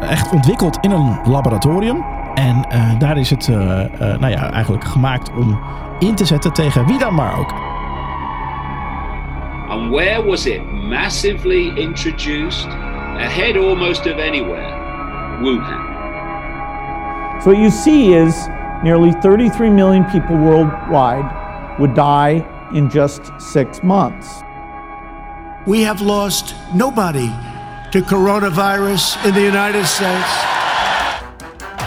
echt ontwikkeld in een laboratorium. En daar is het nou ja, eigenlijk gemaakt om in te zetten tegen wie dan maar ook. And where was it massively introduced? Ahead almost of anywhere. Wuhan. So what you see is nearly 33 million people worldwide would die in just six months. We have lost nobody to coronavirus in the United States.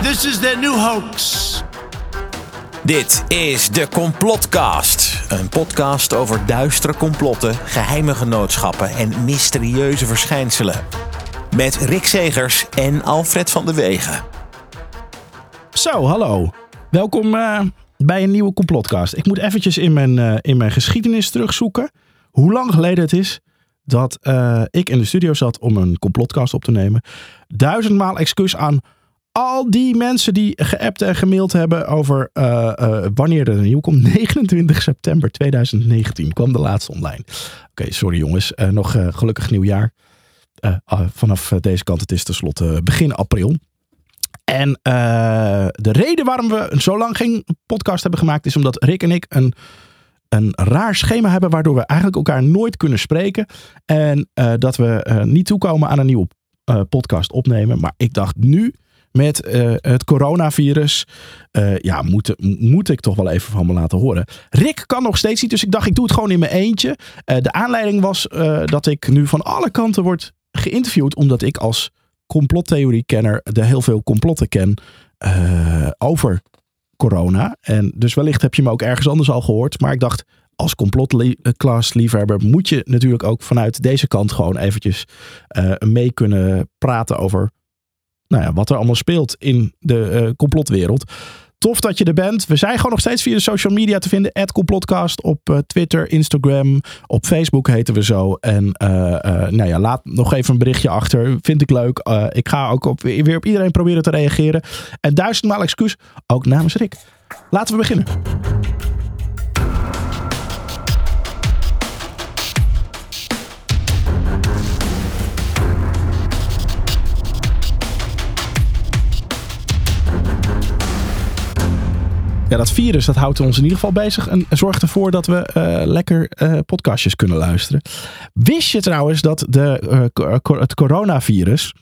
This is their new hoax. Dit is de Complotcast. Een podcast over duistere complotten, geheime genootschappen en mysterieuze verschijnselen. Met Rick Segers en Alfred van de Wegen. Zo, hallo. Welkom uh, bij een nieuwe complotcast. Ik moet eventjes in mijn, uh, in mijn geschiedenis terugzoeken. Hoe lang geleden het is dat uh, ik in de studio zat om een complotcast op te nemen. Duizendmaal excuus aan al die mensen die geappt en gemaild hebben over wanneer er een nieuw komt. 29 september 2019 kwam de laatste online. Oké, sorry jongens. nog gelukkig nieuwjaar. vanaf deze kant, het is tenslotte begin april. En de reden waarom we zo lang geen podcast hebben gemaakt is omdat Rick en ik een, een raar schema hebben waardoor we eigenlijk elkaar nooit kunnen spreken. En uh, dat we uh, niet toekomen aan een nieuwe podcast opnemen. Maar ik dacht nu met het coronavirus, ja, moet, moet ik toch wel even van me laten horen. Rick kan nog steeds niet, dus ik dacht ik doe het gewoon in mijn eentje. de aanleiding was dat ik nu van alle kanten word geïnterviewd omdat ik als complottheorie-kenner de heel veel complotten ken over corona. En dus wellicht heb je me ook ergens anders al gehoord. Maar ik dacht, als complotclass-liefhebber moet je natuurlijk ook vanuit deze kant gewoon eventjes uh, mee kunnen praten over nou ja, wat er allemaal speelt in de uh, complotwereld. Tof dat je er bent. We zijn gewoon nog steeds via de social media te vinden. Complotcast op uh, Twitter, Instagram. Op Facebook heten we zo. En uh, uh, nou ja, laat nog even een berichtje achter. Vind ik leuk. ik ga ook op, weer op iedereen proberen te reageren. En duizendmaal excuus, ook namens Rick. Laten we beginnen. Dat virus dat houdt ons in ieder geval bezig en zorgt ervoor dat we uh, lekker uh, podcastjes kunnen luisteren. Wist je trouwens dat de, uh, het coronavirus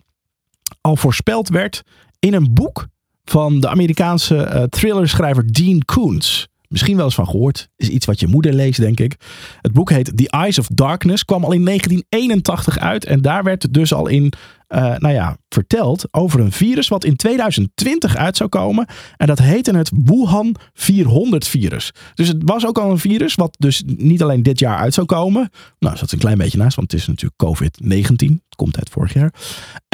al voorspeld werd in een boek van de Amerikaanse thrillerschrijver Dean Koontz? Misschien wel eens van gehoord. Is iets wat je moeder leest, denk ik. Het boek heet The Eyes of Darkness. Kwam al in 1981 uit. En daar werd dus al in uh, nou ja, verteld over een virus wat in 2020 uit zou komen. En dat heette het Wuhan 400 virus. Dus het was ook al een virus wat dus niet alleen dit jaar uit zou komen. Nou, is een klein beetje naast, want het is natuurlijk COVID-19. Het komt uit vorig jaar.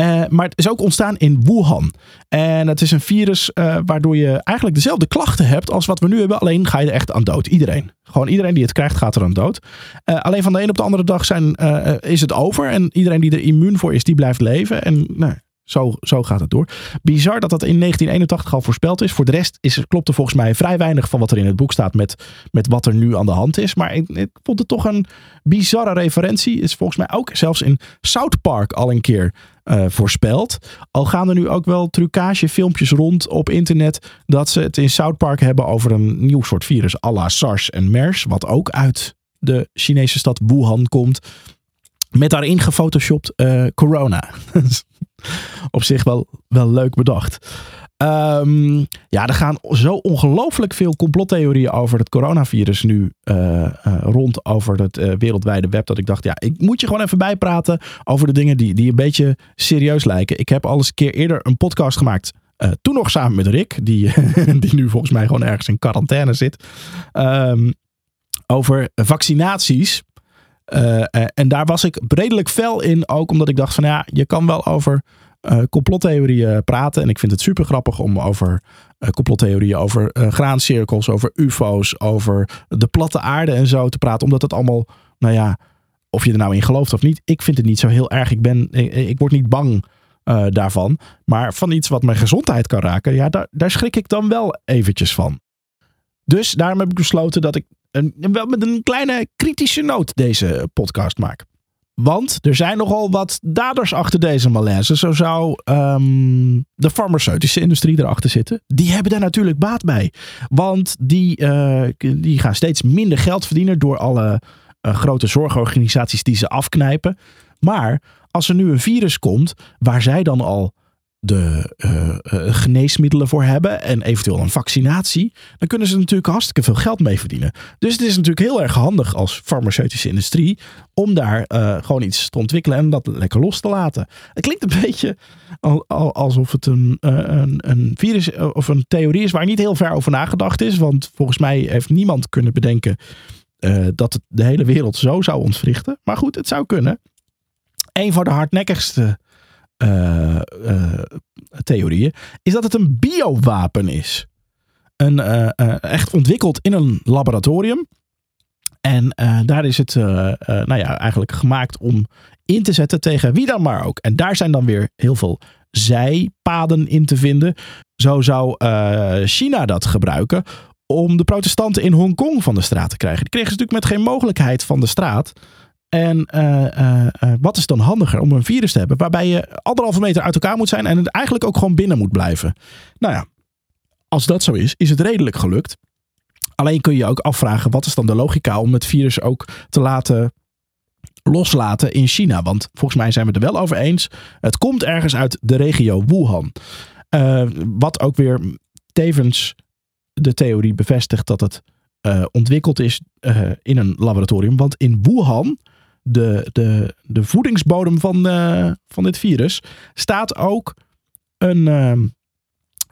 Uh, maar het is ook ontstaan in Wuhan. En het is een virus uh, waardoor je eigenlijk dezelfde klachten hebt als wat we nu hebben. Alleen ga je er echt aan dood. Iedereen. Gewoon iedereen die het krijgt gaat er aan dood. Alleen van de een op de andere dag zijn, is het over. En iedereen die er immuun voor is, die blijft leven. En nou, zo, zo gaat het door. Bizar dat dat in 1981 al voorspeld is. Voor de rest is, klopt er volgens mij vrij weinig van wat er in het boek staat met, met wat er nu aan de hand is. Maar ik, ik vond het toch een bizarre referentie. Is volgens mij ook zelfs in South Park al een keer uh, voorspeld. Al gaan er nu ook wel trucage filmpjes rond op internet dat ze het in South Park hebben over een nieuw soort virus à la SARS en MERS. Wat ook uit de Chinese stad Wuhan komt. Met daarin gefotoshopt uh, corona. Op zich wel, wel leuk bedacht. Um, ja, er gaan zo ongelooflijk veel complottheorieën over het coronavirus nu uh, uh, rond over het wereldwijde web. Dat ik dacht, ja, ik moet je gewoon even bijpraten over de dingen die, die een beetje serieus lijken. Ik heb al eens een keer eerder een podcast gemaakt. toen nog samen met Rick, die, die nu volgens mij gewoon ergens in quarantaine zit. Um, over vaccinaties. Uh, en daar was ik redelijk fel in, ook omdat ik dacht van ja, je kan wel over uh, complottheorieën praten. En ik vind het super grappig om over complottheorieën, over graancirkels, over UFO's, over de platte aarde en zo te praten. Omdat het allemaal, nou ja, of je er nou in gelooft of niet, ik vind het niet zo heel erg. Ik, ben, ik, ik word niet bang daarvan. Maar van iets wat mijn gezondheid kan raken, ja, daar, daar schrik ik dan wel eventjes van. Dus daarom heb ik besloten dat ik een, wel met een kleine kritische noot deze podcast maak. Want er zijn nogal wat daders achter deze malaise. Zo zou ehm, de farmaceutische industrie erachter zitten. Die hebben daar natuurlijk baat bij. Want die, eh, die gaan steeds minder geld verdienen door alle eh, grote zorgorganisaties die ze afknijpen. Maar als er nu een virus komt waar zij dan al de uh, uh, geneesmiddelen voor hebben en eventueel een vaccinatie, dan kunnen ze natuurlijk hartstikke veel geld mee verdienen. Dus het is natuurlijk heel erg handig als farmaceutische industrie om daar uh, gewoon iets te ontwikkelen en dat lekker los te laten. Het klinkt een beetje al, al, alsof het een, een, een, virus of een theorie is waar niet heel ver over nagedacht is, want volgens mij heeft niemand kunnen bedenken dat het de hele wereld zo zou ontwrichten. Maar goed, het zou kunnen. Een van de hardnekkigste uh, theorieën, is dat het een biowapen is. Een, uh, echt ontwikkeld in een laboratorium. En daar is het nou ja, eigenlijk gemaakt om in te zetten tegen wie dan maar ook. En daar zijn dan weer heel veel zijpaden in te vinden. Zo zou China dat gebruiken om de protestanten in Hongkong van de straat te krijgen. Die kregen ze natuurlijk met geen mogelijkheid van de straat. En uh, uh, uh, wat is dan handiger om een virus te hebben waarbij je anderhalve meter uit elkaar moet zijn en het eigenlijk ook gewoon binnen moet blijven? Nou ja, als dat zo is, is het redelijk gelukt. Alleen kun je ook afvragen, wat is dan de logica om het virus ook te laten loslaten in China? Want volgens mij zijn we het er wel over eens. Het komt ergens uit de regio Wuhan. wat ook weer tevens de theorie bevestigt dat het ontwikkeld is in een laboratorium. Want in Wuhan de, de, de voedingsbodem van, uh, van dit virus staat ook een uh,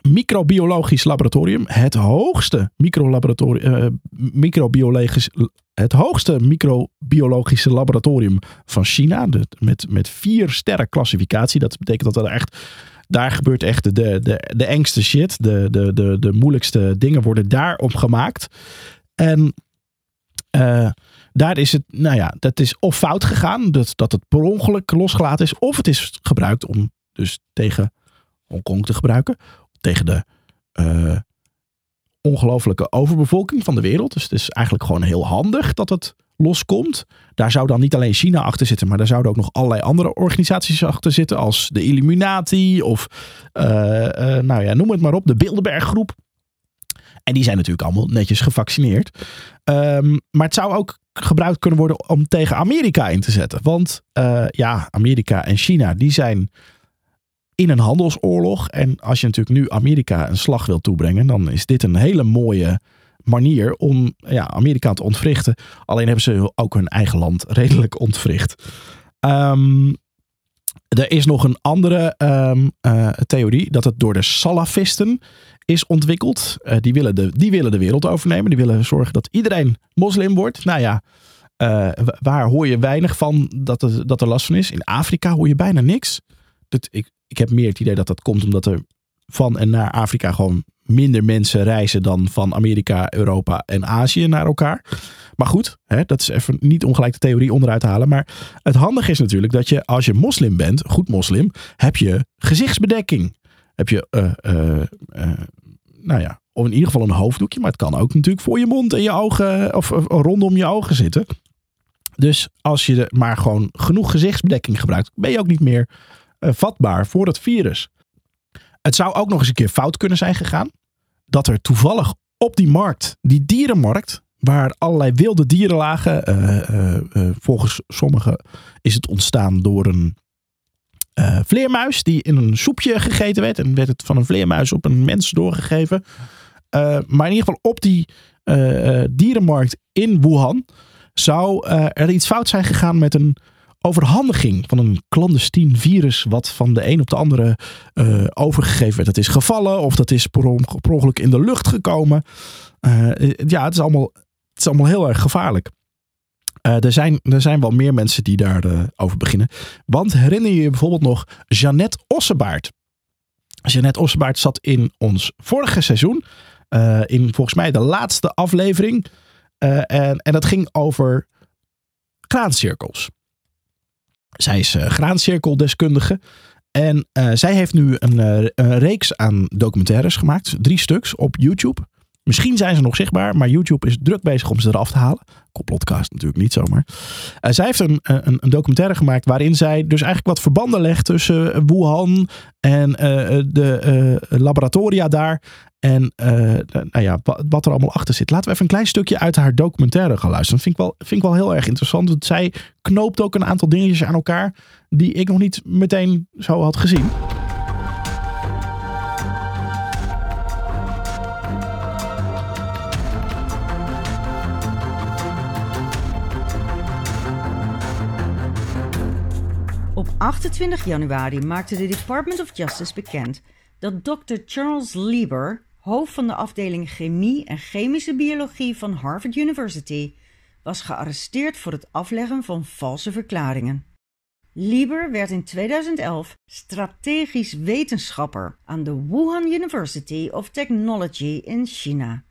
microbiologisch laboratorium. Het hoogste microlaboratorium, uh, microbiologisch, het hoogste microbiologische laboratorium van China. Met, met vier sterren klassificatie. Dat betekent dat er echt daar gebeurt echt de, de, de engste shit. De, de, de, de moeilijkste dingen worden daarop gemaakt. En uh, daar is het, nou ja, dat is of fout gegaan, dat, dat het per ongeluk losgelaten is, of het is gebruikt om dus tegen Hongkong te gebruiken, tegen de uh, ongelofelijke overbevolking van de wereld. Dus het is eigenlijk gewoon heel handig dat het loskomt. Daar zou dan niet alleen China achter zitten, maar daar zouden ook nog allerlei andere organisaties achter zitten, als de Illuminati of, uh, uh, nou ja, noem het maar op, de Bilderberg Groep. En die zijn natuurlijk allemaal netjes gevaccineerd. Um, maar het zou ook gebruikt kunnen worden om tegen Amerika in te zetten. Want uh, ja, Amerika en China, die zijn in een handelsoorlog. En als je natuurlijk nu Amerika een slag wil toebrengen, dan is dit een hele mooie manier om ja, Amerika te ontwrichten. Alleen hebben ze ook hun eigen land redelijk ontwricht. Um, er is nog een andere um, uh, theorie dat het door de Salafisten is ontwikkeld. Uh, die, willen de, die willen de wereld overnemen. Die willen zorgen dat iedereen moslim wordt. Nou ja, uh, waar hoor je weinig van dat er, dat er last van is? In Afrika hoor je bijna niks. Dat, ik, ik heb meer het idee dat dat komt omdat er van en naar Afrika gewoon minder mensen reizen dan van Amerika, Europa en Azië naar elkaar. Maar goed, hè, dat is even niet ongelijk de theorie onderuit halen. Maar het handige is natuurlijk dat je als je moslim bent, goed moslim, heb je gezichtsbedekking. Heb je, uh, uh, uh, nou ja, of in ieder geval een hoofddoekje. Maar het kan ook natuurlijk voor je mond en je ogen of, rondom je ogen zitten. Dus als je maar gewoon genoeg gezichtsbedekking gebruikt, ben je ook niet meer vatbaar voor het virus. Het zou ook nog eens een keer fout kunnen zijn gegaan. Dat er toevallig op die markt, die dierenmarkt, waar allerlei wilde dieren lagen. Volgens sommigen is het ontstaan door een vleermuis die in een soepje gegeten werd. En werd het van een vleermuis op een mens doorgegeven. maar in ieder geval op die dierenmarkt in Wuhan zou er iets fout zijn gegaan met een overhandiging van een clandestien virus wat van de een op de andere uh, overgegeven werd. Dat is gevallen of dat is per, ongeluk in de lucht gekomen. Uh, ja, het is, allemaal, het is allemaal heel erg gevaarlijk. Uh, er, zijn, er zijn wel meer mensen die daarover over beginnen. Want herinner je je bijvoorbeeld nog Jeannette Ossebaard? Jeannette Ossebaard zat in ons vorige seizoen. in volgens mij de laatste aflevering. en, en dat ging over kraancirkels. Zij is graancirkeldeskundige. En zij heeft nu een, een, reeks aan documentaires gemaakt. Drie stuks op YouTube. Misschien zijn ze nog zichtbaar, maar YouTube is druk bezig om ze eraf te halen. Complotcast natuurlijk niet zomaar. Uh, zij heeft een, een, een, documentaire gemaakt waarin zij dus eigenlijk wat verbanden legt tussen Wuhan en de laboratoria daar. En nou ja, wat er allemaal achter zit. Laten we even een klein stukje uit haar documentaire gaan luisteren. Dat vind ik wel, vind ik wel heel erg interessant. Want zij knoopt ook een aantal dingetjes aan elkaar die ik nog niet meteen zo had gezien. 28 januari maakte de Department of Justice bekend dat Dr. Charles Lieber, hoofd van de afdeling Chemie en Chemische Biologie van Harvard University, was gearresteerd voor het afleggen van valse verklaringen. Lieber werd in 2011 strategisch wetenschapper aan de Wuhan University of Technology in China.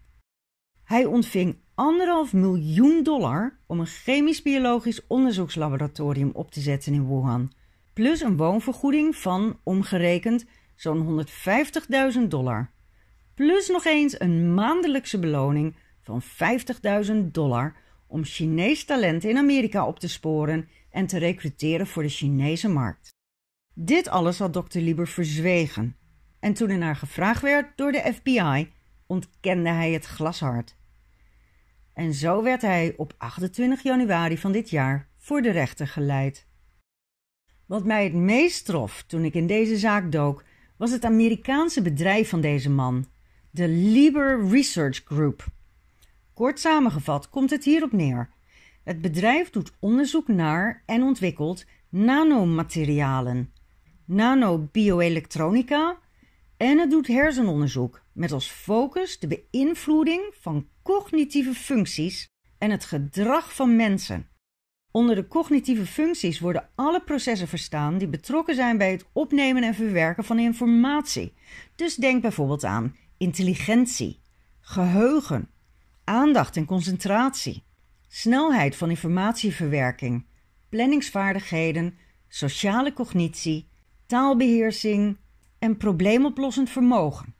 Hij ontving anderhalf miljoen dollar om een chemisch-biologisch onderzoekslaboratorium op te zetten in Wuhan, plus een woonvergoeding van omgerekend zo'n 150.000 dollar, plus nog eens een maandelijkse beloning van 50.000 dollar om Chinees talent in Amerika op te sporen en te recruteren voor de Chinese markt. Dit alles had Dr. Lieber verzwegen en toen er naar gevraagd werd door de FBI, ontkende hij het glashard. En zo werd hij op 28 januari van dit jaar voor de rechter geleid. Wat mij het meest trof toen ik in deze zaak dook, was het Amerikaanse bedrijf van deze man, de Lieber Research Group. Kort samengevat komt het hierop neer. Het bedrijf doet onderzoek naar en ontwikkelt nanomaterialen, nanobioelektronica en het doet hersenonderzoek met als focus de beïnvloeding van cognitieve functies en het gedrag van mensen. Onder de cognitieve functies worden alle processen verstaan die betrokken zijn bij het opnemen en verwerken van informatie. Dus denk bijvoorbeeld aan intelligentie, geheugen, aandacht en concentratie, snelheid van informatieverwerking, planningsvaardigheden, sociale cognitie, taalbeheersing en probleemoplossend vermogen.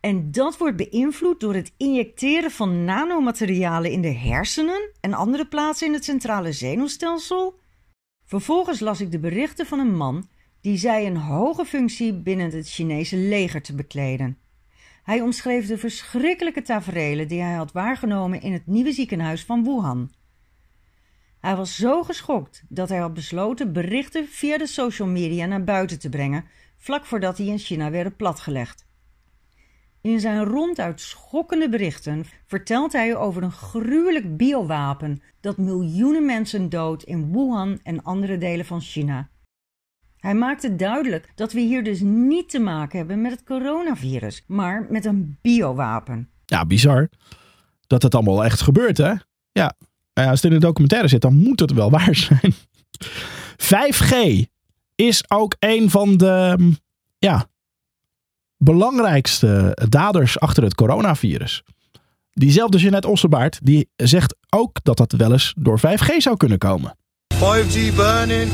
En dat wordt beïnvloed door het injecteren van nanomaterialen in de hersenen en andere plaatsen in het centrale zenuwstelsel. Vervolgens las ik de berichten van een man die zei een hoge functie binnen het Chinese leger te bekleden. Hij omschreef de verschrikkelijke taferelen die hij had waargenomen in het nieuwe ziekenhuis van Wuhan. Hij was zo geschokt dat hij had besloten berichten via de social media naar buiten te brengen, vlak voordat die in China werden platgelegd. In zijn ronduit schokkende berichten vertelt hij over een gruwelijk biowapen dat miljoenen mensen doodt in Wuhan en andere delen van China. Hij maakte duidelijk dat we hier dus niet te maken hebben met het coronavirus, maar met een biowapen. Ja, bizar. Dat het allemaal echt gebeurt, hè? Ja, als het in de documentaire zit, dan moet het wel waar zijn. 5G is ook een van de ja, belangrijkste daders achter het coronavirus. Diezelfde Jeanette Ossebaard die zegt ook dat dat wel eens door 5G zou kunnen komen. 5G burning,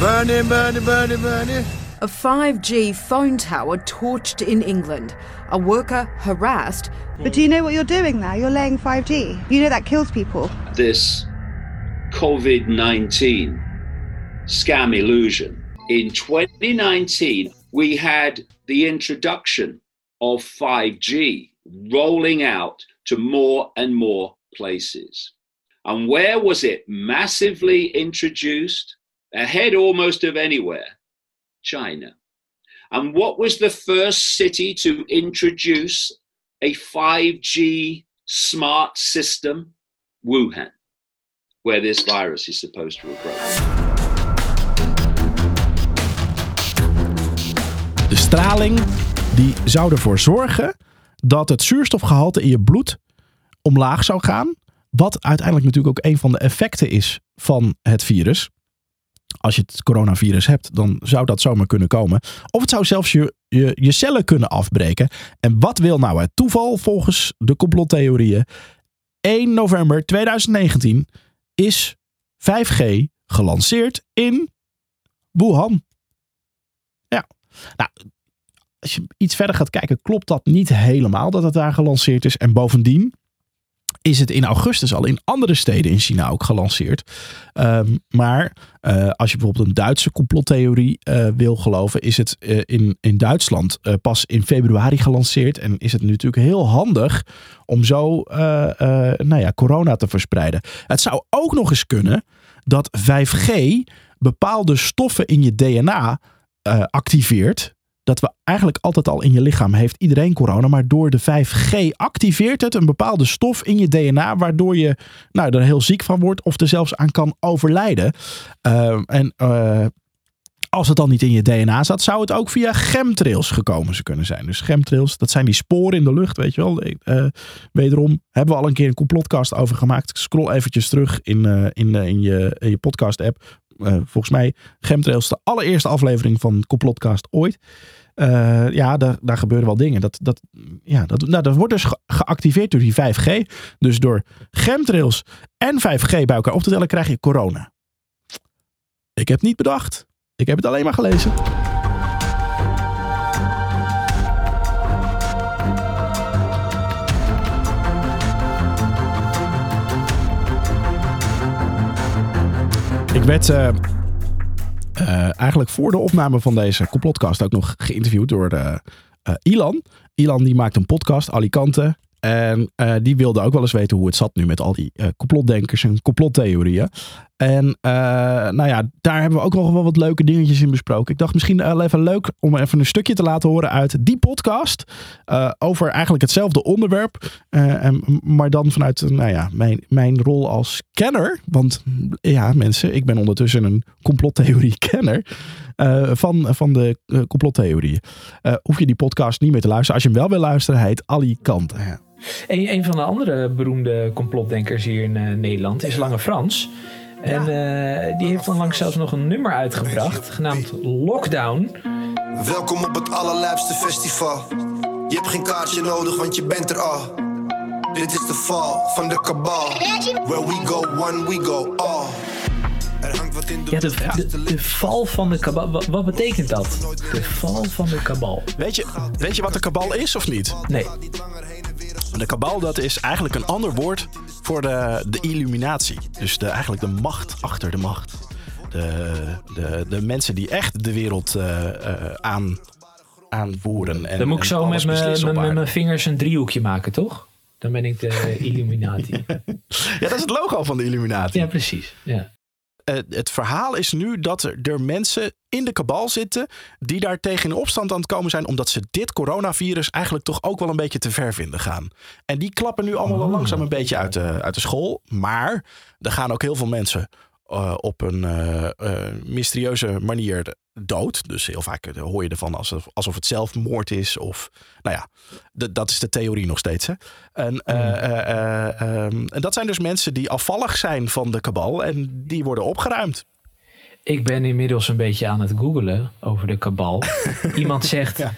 burning, burning, burning, burning. A 5G phone tower torched in England. A worker harassed. But do you know what you're doing now? You're laying 5G. You know that kills people. This COVID 19 scam illusion. In 2019, we had the introduction of 5G rolling out to more and more places. And where was it massively introduced? Ahead almost of anywhere? China. And what was the first city to introduce a 5G smart system? Wuhan, where this virus is supposed to have grown. Straling die zou ervoor zorgen dat het zuurstofgehalte in je bloed omlaag zou gaan. Wat uiteindelijk natuurlijk ook een van de effecten is van het virus. Als je het coronavirus hebt, dan zou dat zomaar kunnen komen. Of het zou zelfs je, je, cellen kunnen afbreken. En wat wil nou het toeval volgens de complottheorieën? 1 november 2019 is 5G gelanceerd in Wuhan. Ja, nou, als je iets verder gaat kijken, klopt dat niet helemaal dat het daar gelanceerd is. En bovendien is het in augustus al in andere steden in China ook gelanceerd. Um, maar uh, als je bijvoorbeeld een Duitse complottheorie uh, wil geloven, is het uh, in, in Duitsland pas in februari gelanceerd. En is het natuurlijk heel handig om zo nou ja, corona te verspreiden. Het zou ook nog eens kunnen dat 5G bepaalde stoffen in je DNA activeert dat we eigenlijk altijd al in je lichaam heeft iedereen corona, maar door de 5G activeert het een bepaalde stof in je DNA, waardoor je nou, er heel ziek van wordt of er zelfs aan kan overlijden. Uh, en uh, als het dan niet in je DNA zat, zou het ook via chemtrails gekomen kunnen zijn. Dus chemtrails, dat zijn die sporen in de lucht, weet je wel. Uh, wederom hebben we al een keer een complotcast over gemaakt. Scroll eventjes terug in, in, in, je, in je podcast app. Uh, volgens mij chemtrails de allereerste aflevering van Complotcast ooit. Uh, ja, daar, daar gebeuren wel dingen. Dat, dat, ja, dat, nou, dat wordt dus ge geactiveerd door die 5G. Dus door chemtrails en 5G bij elkaar op te tellen krijg je corona. Ik heb het niet bedacht. Ik heb het alleen maar gelezen. Ik werd uh, uh, eigenlijk voor de opname van deze complotcast ook nog geïnterviewd door uh, Ilan. Ilan die maakt een podcast, Alicante. En die wilde ook wel eens weten hoe het zat nu met al die complotdenkers en complottheorieën. En uh, nou ja, daar hebben we ook nog wel wat leuke dingetjes in besproken. Ik dacht misschien wel even leuk om even een stukje te laten horen uit die podcast. over eigenlijk hetzelfde onderwerp. En, maar dan vanuit nou ja, mijn, mijn rol als kenner. Want ja, mensen, ik ben ondertussen een complottheorie-kenner. van, van de complottheorieën. hoef je die podcast niet meer te luisteren. Als je hem wel wil luisteren, heet Alicante. Ja. Een, van de andere beroemde complotdenkers hier in Nederland is Lange Frans. En uh, die heeft onlangs zelfs nog een nummer uitgebracht, genaamd Lockdown. Welkom op het allerlijpste festival. Je hebt geen kaartje nodig, want je bent er al. Dit is de val van de kabal. Where we go, one we go all. Ja, de, de, de, val van de kabal. Wat, wat, betekent dat? De val van de kabal. Weet je, weet je wat de kabal is of niet? Nee. De kabal dat is eigenlijk een ander woord voor de, de illuminatie. Dus de, eigenlijk de macht achter de macht. De, de, de mensen die echt de wereld uh, uh, aan, aanvoeren. En, Dan moet ik zo met mijn vingers een driehoekje maken, toch? Dan ben ik de Illuminati. ja, dat is het logo van de Illuminati. Ja, precies. Ja. Uh, het verhaal is nu dat er, er, mensen in de kabal zitten die daar tegen in opstand aan het komen zijn, omdat ze dit coronavirus eigenlijk toch ook wel een beetje te ver vinden gaan. En die klappen nu allemaal oh. langzaam een beetje uit de, uit de school. Maar er gaan ook heel veel mensen uh, op een uh, mysterieuze manier dood. Dus heel vaak hoor je ervan alsof, alsof het zelfmoord is. Of, nou ja, dat is de theorie nog steeds. Hè? En, mm. um, en dat zijn dus mensen die afvallig zijn van de kabal en die worden opgeruimd. Ik ben inmiddels een beetje aan het googelen over de kabal. Iemand zegt, ja.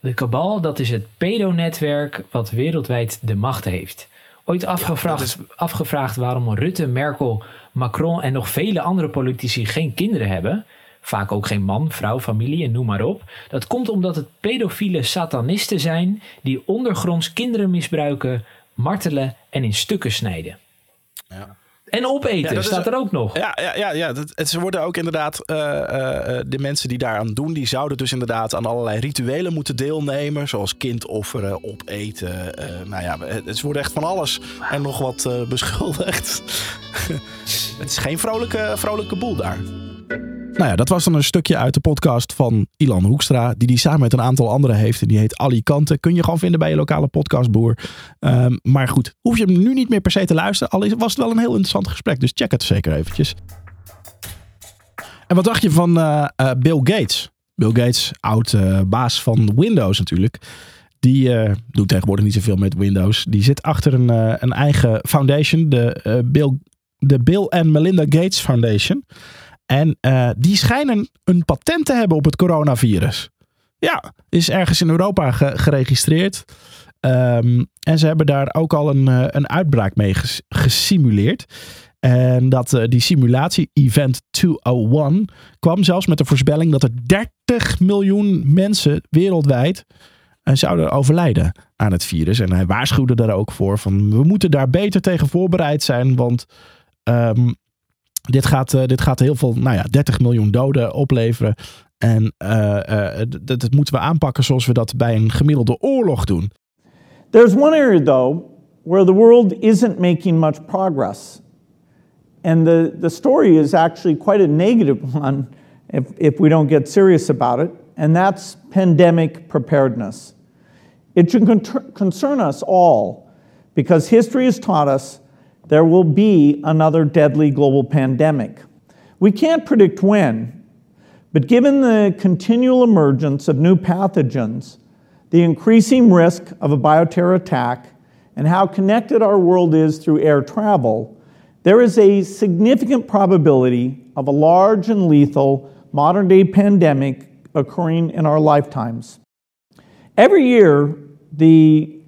de kabal dat is het pedonetwerk wat wereldwijd de macht heeft. Ooit afgevraagd, is... afgevraagd waarom Rutte, Merkel, Macron en nog vele andere politici geen kinderen hebben vaak ook geen man, vrouw, familie en noem maar op. Dat komt omdat het pedofiele satanisten zijn die ondergronds kinderen misbruiken, martelen en in stukken snijden. Ja. En opeten, ja, staat er ook nog. Ja, ja, ja, ja. Dat, ze worden ook inderdaad, uh, uh, de mensen die daaraan doen, die zouden dus inderdaad aan allerlei rituelen moeten deelnemen. Zoals kindofferen, opeten. Uh, nou ja, het wordt echt van alles en nog wat beschuldigd. het is geen vrolijke, vrolijke boel daar. Nou ja, dat was dan een stukje uit de podcast van Ilan Hoekstra. Die die samen met een aantal anderen heeft. En die heet Alicante. Kun je gewoon vinden bij je lokale podcastboer. Um, maar goed, hoef je hem nu niet meer per se te luisteren. Al was het wel een heel interessant gesprek. Dus check het zeker eventjes. En wat dacht je van uh, uh, Bill Gates? Bill Gates, oud uh, baas van Windows natuurlijk. Die doet tegenwoordig niet zoveel met Windows. Die zit achter een, een eigen foundation. De, Bill, de Bill Melinda Gates Foundation. En uh, die schijnen een patent te hebben op het coronavirus. Ja, is ergens in Europa ge geregistreerd. Um, en ze hebben daar ook al een, uh, een uitbraak mee ges gesimuleerd. En dat uh, die simulatie, Event 201, kwam zelfs met de voorspelling dat er 30 miljoen mensen wereldwijd zouden overlijden aan het virus. En hij waarschuwde daar ook voor van we moeten daar beter tegen voorbereid zijn, want um, dit, gaat, uh, dit gaat heel veel, nou ja, 30 miljoen doden opleveren. En dat, dat moeten we aanpakken zoals we dat bij een gemiddelde oorlog doen. There's one area though where the world isn't making much progress. And the, the story is actually quite a negative one if, if we don't get serious about it, and that's pandemic preparedness. It should con- concern us all because history has taught us there will be another deadly global pandemic. We can't predict when, but given the continual emergence of new pathogens, the increasing risk of a bioterror attack, and how connected our world is through air travel, there is a significant probability of a large and lethal modern day pandemic occurring in our lifetimes. Every year, the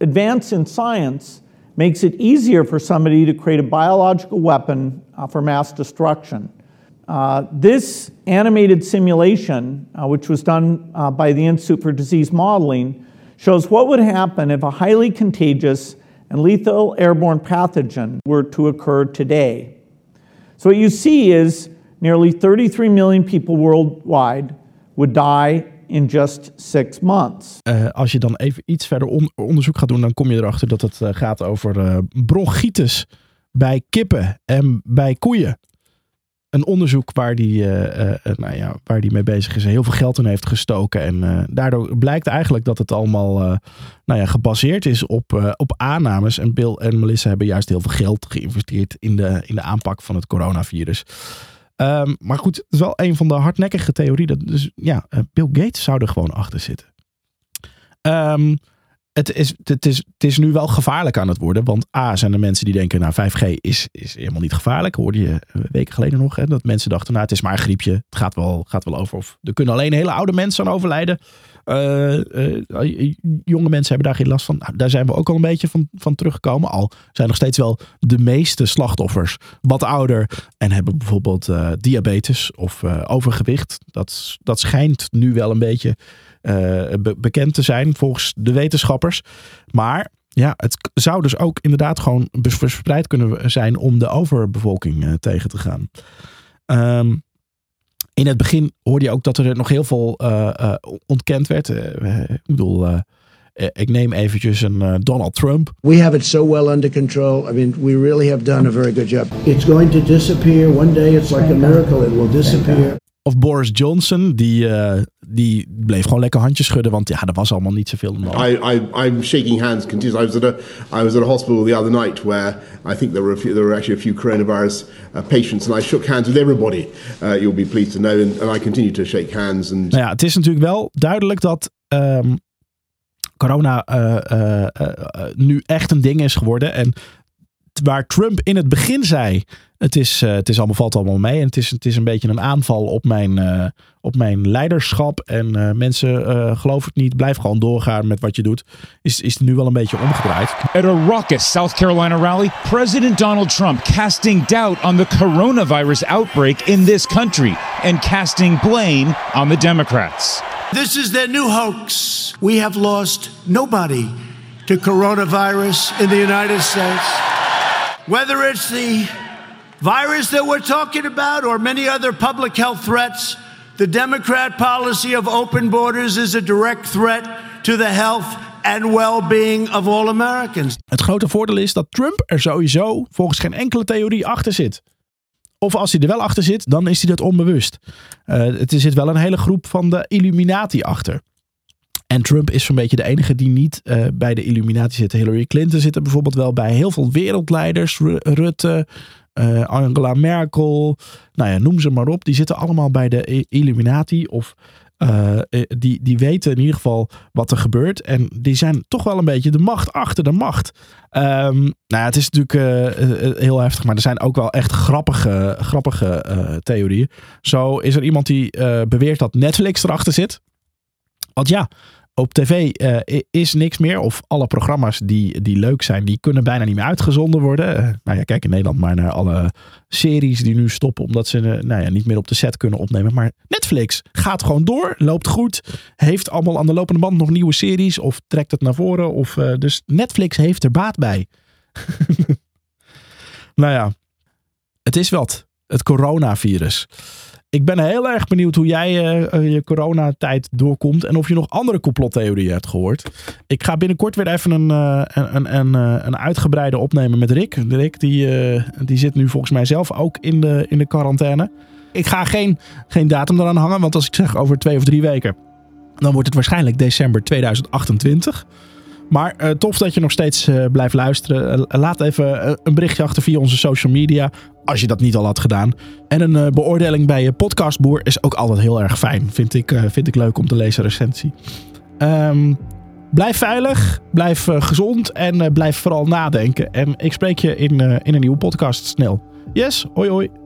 advance in science makes it easier for somebody to create a biological weapon uh, for mass destruction. Uh, this animated simulation, uh, which was done uh, by the Institute for Disease Modeling, shows what would happen if a highly contagious and lethal airborne pathogen were to occur today. So, what you see is nearly 33 million people worldwide would die in just six months. Uh, als je dan even iets verder on onderzoek gaat doen, dan kom je erachter dat het uh, gaat over uh, bronchitis bij kippen en bij koeien een onderzoek waar die, nou ja, waar die mee bezig is en heel veel geld in heeft gestoken. En daardoor blijkt eigenlijk dat het allemaal nou ja, gebaseerd is op, op aannames. En Bill en Melissa hebben juist heel veel geld geïnvesteerd in de, in de aanpak van het coronavirus. Um, maar goed, het is wel een van de hardnekkige theorieën. Dus ja, Bill Gates zou er gewoon achter zitten. Um, het is, het, is, het is nu wel gevaarlijk aan het worden. Want A, zijn er mensen die denken, nou 5G is, is helemaal niet gevaarlijk. Hoorde je weken geleden nog. Hè, dat mensen dachten, nou het is maar een griepje. Het gaat wel, gaat wel over. Of er kunnen alleen hele oude mensen aan overlijden. Uh, uh, jonge mensen hebben daar geen last van. Nou, daar zijn we ook al een beetje van, van teruggekomen. Al zijn nog steeds wel de meeste slachtoffers wat ouder. En hebben bijvoorbeeld diabetes of overgewicht. Dat, dat schijnt nu wel een beetje be bekend te zijn volgens de wetenschappers. Maar ja, het zou dus ook inderdaad gewoon verspreid kunnen zijn om de overbevolking uh, tegen te gaan. Um, in het begin hoorde je ook dat er nog heel veel uh, ontkend werd. ik bedoel, ik neem eventjes een Donald Trump. We have it so well under control. I mean, we really have done a very good job. It's going to disappear one day. It's like a miracle. It will disappear. Of Boris Johnson, die, uh, die bleef gewoon lekker handjes schudden, want ja, er was allemaal niet zoveel om I, I, I'm shaking hands continuously. I was, at a, I was at a hospital the other night where I think there were, a few, there were actually a few coronavirus uh, patients and I shook hands with everybody, uh, you'll be pleased to know, and, and I continue to shake hands. And... Nou ja, het is natuurlijk wel duidelijk dat um, corona uh, nu echt een ding is geworden en waar Trump in het begin zei: het, is, uh, het is allemaal, valt allemaal mee. En het is, het is een beetje een aanval op mijn, uh, op mijn leiderschap. En uh, mensen geloof het niet, blijf gewoon doorgaan met wat je doet. Is, is het nu wel een beetje omgedraaid. At a raucous South Carolina rally, President Donald Trump casting doubt on the coronavirus outbreak in this country and casting blame on the Democrats. This is their new hoax. We have lost nobody to coronavirus in the United States. Whether it's the virus that we're talking about or many other public health threats, the Democrat policy of open borders is a direct threat to the health and well-being of all Americans. Het grote voordeel is dat Trump er sowieso volgens geen enkele theorie achter zit. Of als hij er wel achter zit, dan is hij dat onbewust. Uh, het zit wel een hele groep van de Illuminati achter. En Trump is zo'n beetje de enige die niet uh, bij de Illuminati zit. Hillary Clinton zit er bijvoorbeeld wel bij. Heel veel wereldleiders, Rutte, uh, Angela Merkel, nou ja, noem ze maar op. Die zitten allemaal bij de Illuminati of uh, die, die weten in ieder geval wat er gebeurt. En die zijn toch wel een beetje de macht achter de macht. Um, nou ja, het is natuurlijk heel heftig, maar er zijn ook wel echt grappige, grappige theorieën. Zo is er iemand die beweert dat Netflix erachter zit. Want ja, Op tv uh, is niks meer. Of alle programma's die, die leuk zijn, die kunnen bijna niet meer uitgezonden worden. Uh, nou ja, kijk in Nederland maar naar alle series die nu stoppen. Omdat ze uh, nou ja, niet meer op de set kunnen opnemen. Maar Netflix gaat gewoon door. Loopt goed. Heeft allemaal aan de lopende band nog nieuwe series. Of trekt het naar voren. Of, dus Netflix heeft er baat bij. nou ja, het is wat. Het coronavirus. Ik ben heel erg benieuwd hoe jij uh, je coronatijd doorkomt. En of je nog andere complottheorieën hebt gehoord. Ik ga binnenkort weer even een, uh, een, een, een, uitgebreide opnemen met Rick. Rick die, die zit nu volgens mij zelf ook in de, in de quarantaine. Ik ga geen, geen datum eraan hangen. Want als ik zeg over twee of drie weken. Dan wordt het waarschijnlijk december 2028. Maar uh, tof dat je nog steeds uh, blijft luisteren. Uh, laat even een berichtje achter via onze social media. Als je dat niet al had gedaan. En een beoordeling bij je podcastboer is ook altijd heel erg fijn. Vind ik, vind ik leuk om te lezen recensie. Um, blijf veilig. Blijf gezond. En blijf vooral nadenken. En ik spreek je in, in een nieuwe podcast snel. Yes, hoi hoi.